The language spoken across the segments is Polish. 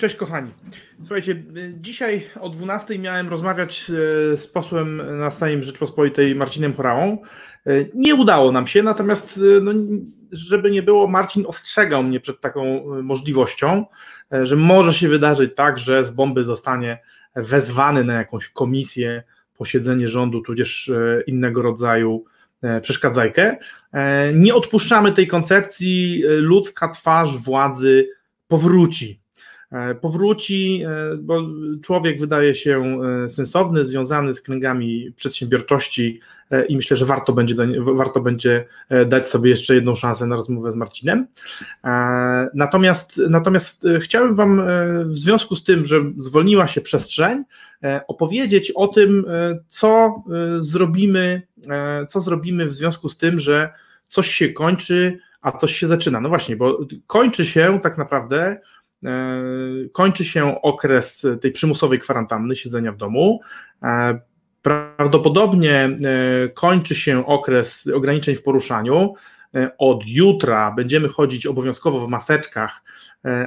Cześć kochani. Słuchajcie, dzisiaj o 12 miałem rozmawiać z posłem na Sejm Rzeczpospolitej Marcinem Chorałą. Nie udało nam się, natomiast no, żeby nie było, Marcin ostrzegał mnie przed taką możliwością, że może się wydarzyć tak, że z bomby zostanie wezwany na jakąś komisję, posiedzenie rządu, tudzież innego rodzaju przeszkadzajkę. Nie odpuszczamy tej koncepcji, ludzka twarz władzy powróci powróci, e, bo człowiek wydaje się e, sensowny, związany z kręgami przedsiębiorczości i myślę, że warto będzie, warto będzie dać sobie jeszcze jedną szansę na rozmowę z Marcinem. Natomiast, natomiast chciałem Wam w związku z tym, że zwolniła się przestrzeń, opowiedzieć o tym, co zrobimy, co zrobimy w związku z tym, że coś się kończy, a coś się zaczyna. No właśnie, bo kończy się tak naprawdę E, kończy się okres tej przymusowej kwarantanny, siedzenia w domu. E, prawdopodobnie e, kończy się okres ograniczeń w poruszaniu. Od jutra będziemy chodzić obowiązkowo w maseczkach,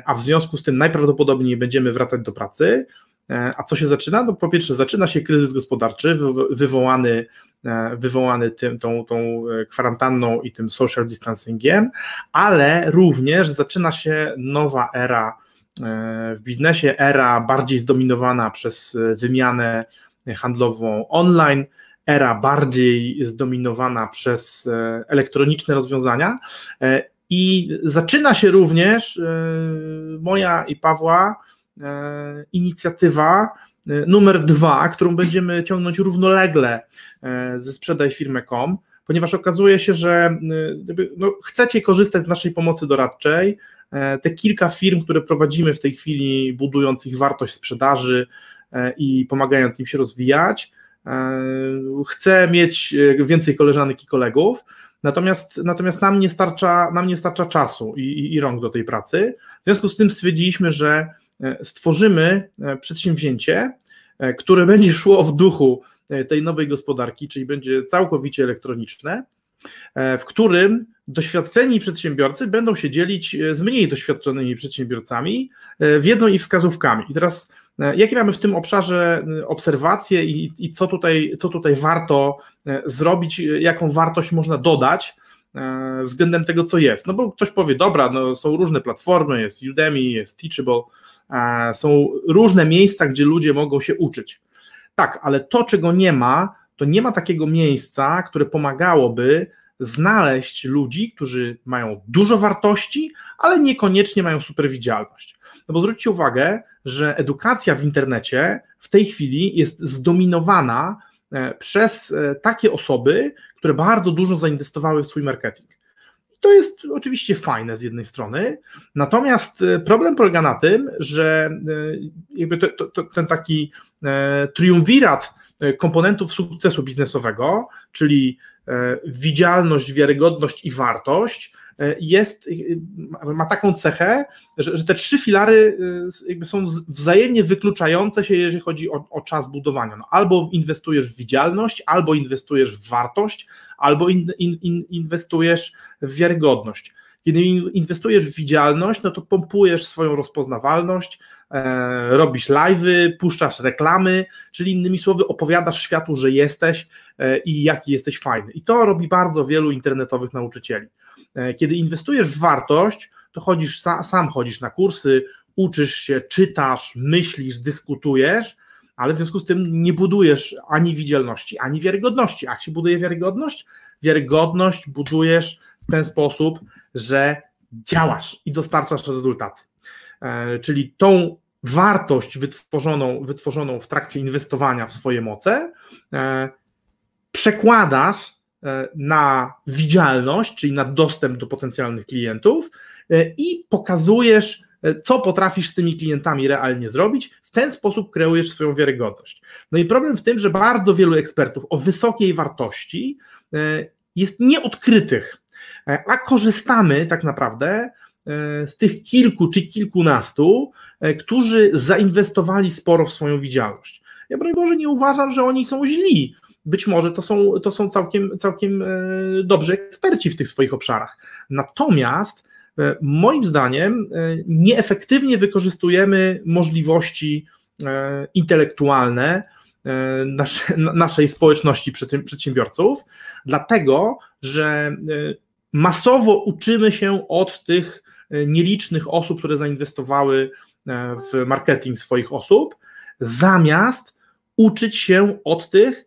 a w związku z tym najprawdopodobniej będziemy wracać do pracy. A co się zaczyna? No po pierwsze, zaczyna się kryzys gospodarczy wywołany, wywołany tym, tą, tą kwarantanną i tym social distancingiem, ale również zaczyna się nowa era w biznesie, era bardziej zdominowana przez wymianę handlową online, era bardziej zdominowana przez elektroniczne rozwiązania. I zaczyna się również moja i Pawła inicjatywa numer dwa, którą będziemy ciągnąć równolegle ze sprzedaj firmę.com, ponieważ okazuje się, że no, chcecie korzystać z naszej pomocy doradczej, E, te kilka firm, które prowadzimy w tej chwili, budując ich wartość sprzedaży e, i pomagając im się rozwijać, e, chcę mieć więcej koleżanek i kolegów. Natomiast, natomiast nam, nie starcza, nam nie starcza czasu i, i, i rąk do tej pracy. W związku z tym stwierdziliśmy, że stworzymy przedsięwzięcie, które będzie szło w duchu tej nowej gospodarki, czyli będzie całkowicie elektroniczne, w którym doświadczeni przedsiębiorcy będą się dzielić e, z mniej doświadczonymi przedsiębiorcami e, wiedzą i wskazówkami. I teraz e, jakie mamy w tym obszarze obserwacje i, i co, tutaj, co tutaj warto zrobić, jaką wartość można dodać względem tego, co jest. No bo ktoś powie, dobra, no są różne platformy, jest Udemy, jest Teachable, są różne miejsca, gdzie ludzie mogą się uczyć. Tak, ale to, czego nie ma, to nie ma takiego miejsca, które pomagałoby znaleźć ludzi, którzy mają dużo wartości, ale niekoniecznie mają superwidzialność. No bo zwróćcie uwagę, że edukacja w internecie w tej chwili jest zdominowana e, przez e, takie osoby, które bardzo dużo zainwestowały w swój marketing. To jest oczywiście fajne z jednej strony, natomiast e, problem polega na tym, że jakby to, to, ten taki triumvirat komponentów sukcesu biznesowego, czyli E, widzialność, wiarygodność i wartość e, jest, e, ma taką cechę, że, że te trzy filary jakby są wzajemnie wykluczające się, jeżeli chodzi o, o czas budowania. No, albo inwestujesz w widzialność, albo inwestujesz w wartość, albo in, in, in inwestujesz w wiarygodność. Kiedy inwestujesz w widzialność, no to pompujesz swoją rozpoznawalność, e, robisz live'y, puszczasz reklamy, czyli innymi słowy opowiadasz światu, że jesteś e, i jaki jesteś fajny. I to robi bardzo wielu internetowych nauczycieli. E, kiedy inwestujesz w wartość, to chodzisz, sam chodzisz na kursy, uczysz się, czytasz, myślisz, dyskutujesz, ale w związku z tym nie budujesz ani widzialności, ani wiarygodności. Jak się buduje wiarygodność? Wiarygodność budujesz w ten sposób, że działasz i dostarczasz rezultaty. E, czyli tą wartość wytworzoną, wytworzoną w trakcie inwestowania w swoje moce e, przekładasz na widzialność, czyli na dostęp do potencjalnych klientów i pokazujesz co potrafisz z tymi klientami realnie zrobić, w ten sposób kreujesz swoją wiarygodność. No i problem w tym, że bardzo wielu ekspertów o wysokiej wartości jest nieodkrytych, a korzystamy tak naprawdę z tych kilku czy kilkunastu, którzy zainwestowali sporo w swoją widzialność. Ja broń Boże nie uważam, że oni są źli. Być może to są, to są całkiem, całkiem e, dobrzy eksperci w tych swoich obszarach. Natomiast e, moim zdaniem e, nieefektywnie wykorzystujemy możliwości intelektualne nasze, naszej społeczności przedsiębiorców, dlatego że masowo uczymy się od tych nielicznych osób, które zainwestowały w marketing swoich osób, zamiast uczyć się od tych,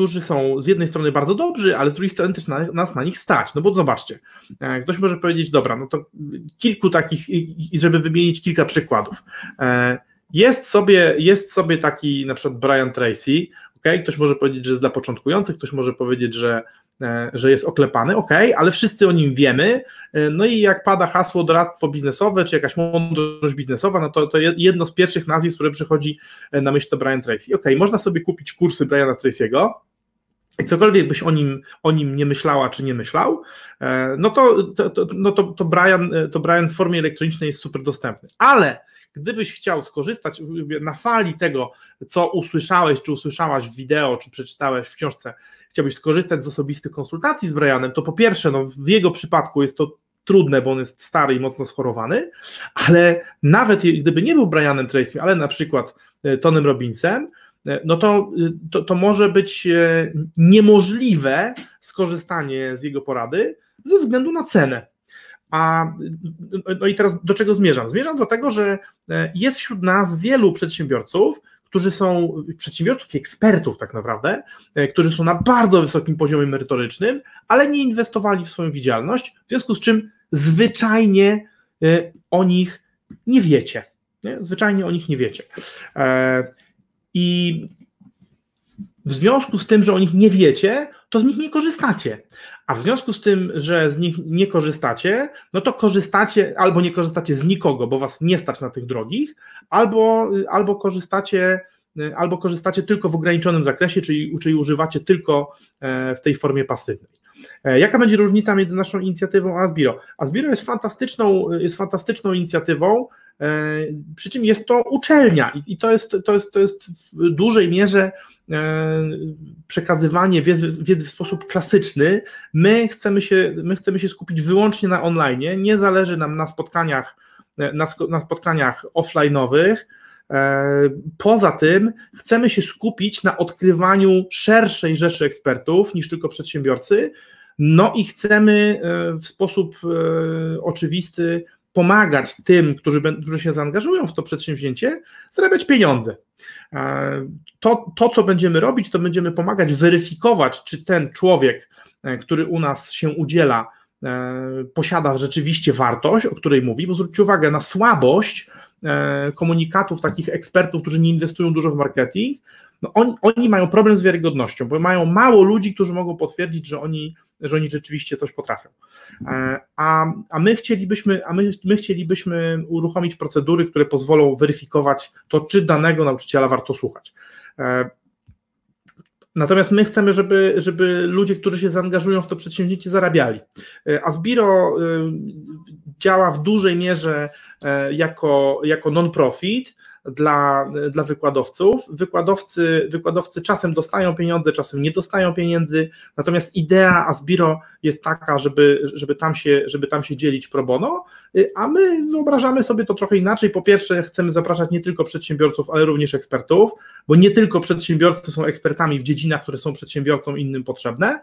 którzy są z jednej strony bardzo dobrzy, ale z drugiej strony też na, nas na nich stać. No bo zobaczcie, e, ktoś może powiedzieć, dobra, no to kilku takich, żeby wymienić kilka przykładów. E, jest sobie, jest sobie taki na przykład Brian Tracy, okay? ktoś może powiedzieć, że jest dla początkujących, ktoś może powiedzieć, że E, że jest oklepany, ok, ale wszyscy o nim wiemy. No i jak pada hasło doradztwo biznesowe, czy jakaś mądrość biznesowa, no to, to jedno z pierwszych nazwisk, które przychodzi na myśl, to Brian Tracy. Ok, można sobie kupić kursy Briana Tracy'ego, i cokolwiek byś o nim, o nim nie myślała czy nie myślał, no to, to, to, no to, to, Brian, to Brian w formie elektronicznej jest super dostępny. Ale gdybyś chciał skorzystać na fali tego, co usłyszałeś, czy usłyszałaś w wideo, czy przeczytałeś w książce, chciałbyś skorzystać z osobistych konsultacji z Brianem, to po pierwsze, no w jego przypadku jest to trudne, bo on jest stary i mocno schorowany, ale nawet gdyby nie był Brianem Tracy, ale na przykład e, Tonym Robinsem, e, no to, e, to, to może być niemożliwe skorzystanie z jego porady ze względu na cenę. A no i teraz do czego zmierzam? Zmierzam do tego, że jest wśród nas wielu przedsiębiorców, którzy są przedsiębiorców ekspertów tak naprawdę, e, którzy są na bardzo wysokim poziomie merytorycznym, ale nie inwestowali w swoją widzialność, w związku z czym zwyczajnie e, o nich nie wiecie. Nie? Zwyczajnie o nich nie wiecie. I w związku z tym, że o nich nie wiecie, to z nich nie korzystacie. A w związku z tym, że z nich nie korzystacie, no to korzystacie albo nie korzystacie z nikogo, bo was nie stać na tych drogich, albo, albo korzystacie albo korzystacie tylko w ograniczonym zakresie, czyli, czyli używacie tylko e, w tej formie pasywnej. E, jaka będzie różnica między naszą inicjatywą a Asbiro? Asbiro jest fantastyczną, jest fantastyczną inicjatywą, e, przy czym jest to uczelnia i to jest, to jest, to jest w dużej mierze przekazywanie wiedzy, wiedzy, w sposób klasyczny. My chcemy, się, my chcemy się skupić wyłącznie na online, nie zależy nam na spotkaniach, na, na spotkaniach offline'owych. E, poza tym chcemy się skupić na odkrywaniu szerszej rzeszy ekspertów niż tylko przedsiębiorcy, no i chcemy e, w sposób e, oczywisty pomagać tym, którzy, którzy się zaangażują w to przedsięwzięcie, zarabiać pieniądze. To, to, co będziemy robić, to będziemy pomagać weryfikować, czy ten człowiek, który u nas się udziela, posiada rzeczywiście wartość, o której mówi, bo zwróćcie uwagę na słabość komunikatów takich ekspertów, którzy nie inwestują dużo w marketing, no oni, mają problem z wiarygodnością, bo mają mało ludzi, którzy mogą potwierdzić, że oni, że oni rzeczywiście coś potrafią. E, a, a, my chcielibyśmy, a my, my chcielibyśmy uruchomić procedury, które pozwolą weryfikować to, czy danego nauczyciela warto słuchać. E, natomiast my chcemy, żeby, żeby ludzie, którzy się zaangażują w to przedsięwzięcie, zarabiali. Asbiro działa w dużej mierze E, jako, jako non-profit dla, dla wykładowców. Wykładowcy, wykładowcy czasem dostają pieniądze, czasem nie dostają pieniędzy, natomiast idea Asbiro jest taka, żeby, żeby, tam, się, żeby tam się dzielić pro bono, a my wyobrażamy sobie to trochę inaczej. Po pierwsze, chcemy zapraszać nie tylko przedsiębiorców, ale również ekspertów, bo nie tylko przedsiębiorcy są ekspertami w dziedzinach, które są przedsiębiorcom innym potrzebne,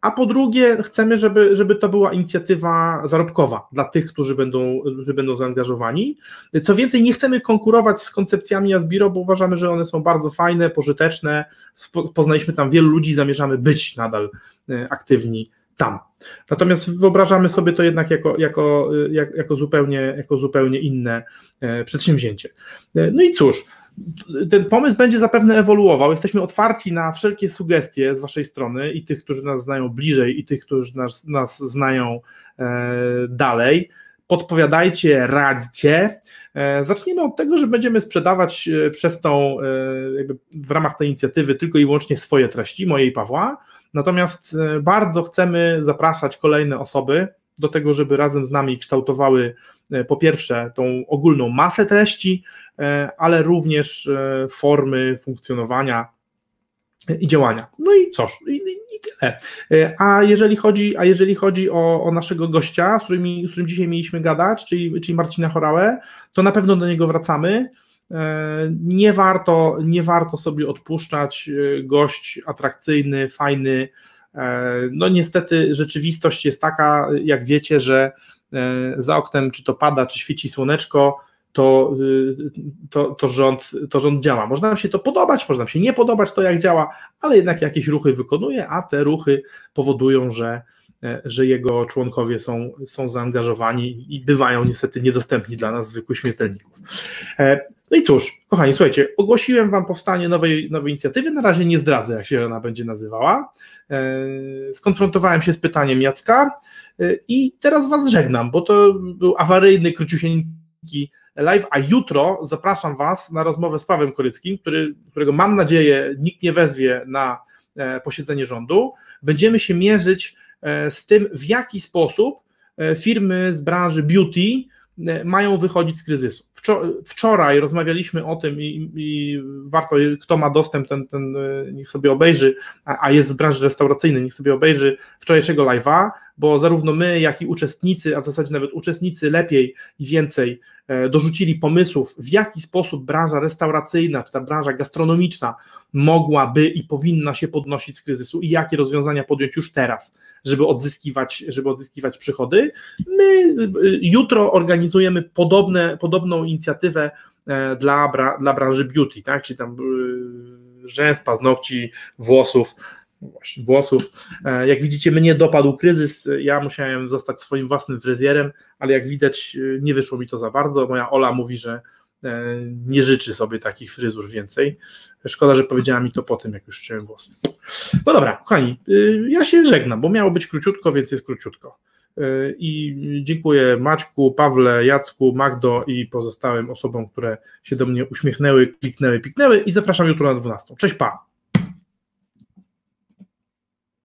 a po drugie, chcemy, żeby, żeby to była inicjatywa zarobkowa dla tych, którzy będą, którzy będą zaangażowani. Co więcej, nie chcemy konkurować z koncepcjami Asbiro, bo uważamy, że one są bardzo fajne, pożyteczne. Poznaliśmy tam wielu ludzi, zamierzamy być nadal e, aktywni tam. Natomiast wyobrażamy sobie to jednak jako, jako, e, jako, zupełnie, jako zupełnie inne przedsięwzięcie. No i cóż, ten pomysł będzie zapewne ewoluował. Jesteśmy otwarci na wszelkie sugestie z Waszej strony i tych, którzy nas znają bliżej, i tych, którzy nas, nas znają e, dalej. podpowiadajcie, radźcie. Zaczniemy od tego, że będziemy sprzedawać przez tą, w ramach tej inicjatywy tylko i wyłącznie swoje treści, moje i Pawła. Natomiast bardzo chcemy zapraszać kolejne osoby do tego, żeby razem z nami kształtowały po pierwsze tą ogólną masę treści, ale również formy funkcjonowania i działania. No i cóż, i, i tyle. E, a jeżeli chodzi, a jeżeli chodzi o, o naszego gościa, z, którymi, z którym dzisiaj mieliśmy gadać, czyli, czyli Marcina Chorałę, to na pewno do niego wracamy. E, nie warto, nie warto sobie odpuszczać. E, gość atrakcyjny, fajny. No niestety rzeczywistość jest taka, jak wiecie, że za oknem czy to pada, czy świeci słoneczko, to, y, to, to, rząd, to rząd działa. Można nam się to podobać, można nam się nie podobać to, jak działa, ale jednak jakieś ruchy wykonuje, a te ruchy powodują, że, e, że jego członkowie są, są zaangażowani i bywają niestety niedostępni dla nas, zwykłych śmiertelników. E, no i cóż, kochani, słuchajcie, ogłosiłem Wam powstanie nowej, nowej inicjatywy, na razie nie zdradzę, jak się ona będzie nazywała. E, skonfrontowałem się z pytaniem Jacka i teraz Was żegnam, bo to był awaryjny, króciusieńki live, a jutro zapraszam Was na rozmowę z Pawłem Koryckim, który, którego mam nadzieję nikt nie wezwie na e, posiedzenie rządu. Będziemy się mierzyć e, z tym, w jaki sposób e, firmy z branży beauty mają wychodzić z kryzysu. Wczoraj rozmawialiśmy o tym i, i warto, kto ma dostęp, ten, ten niech sobie obejrzy, a jest z branży restauracyjnej, niech sobie obejrzy wczorajszego live'a, bo zarówno my, jak i uczestnicy, a w zasadzie nawet uczestnicy lepiej i więcej e, dorzucili pomysłów, w jaki sposób branża restauracyjna czy ta branża gastronomiczna mogłaby i powinna się podnosić z kryzysu i jakie rozwiązania podjąć już teraz, żeby odzyskiwać, żeby odzyskiwać przychody. My e, jutro organizujemy podobne, podobną inicjatywę e, dla, dla branży beauty, tak? czyli tam rzęs, paznokci, włosów, właśnie, włosów. E, jak widzicie, mnie dopadł kryzys, ja musiałem zostać swoim własnym fryzjerem, ale jak widać, e, nie wyszło mi to za bardzo. Moja Ola mówi, że e, nie życzy sobie takich fryzur więcej. Szkoda, że powiedziała mi to po tym, jak już chciałem włosy. No dobra, kochani, ja się żegnam, bo miało być króciutko, więc jest króciutko. I dziękuję Maćku, Pawle, Jacku, Magdo i pozostałym osobom, które się do mnie uśmiechnęły, kliknęły, piknęły i zapraszam jutro na 12. Cześć, pa!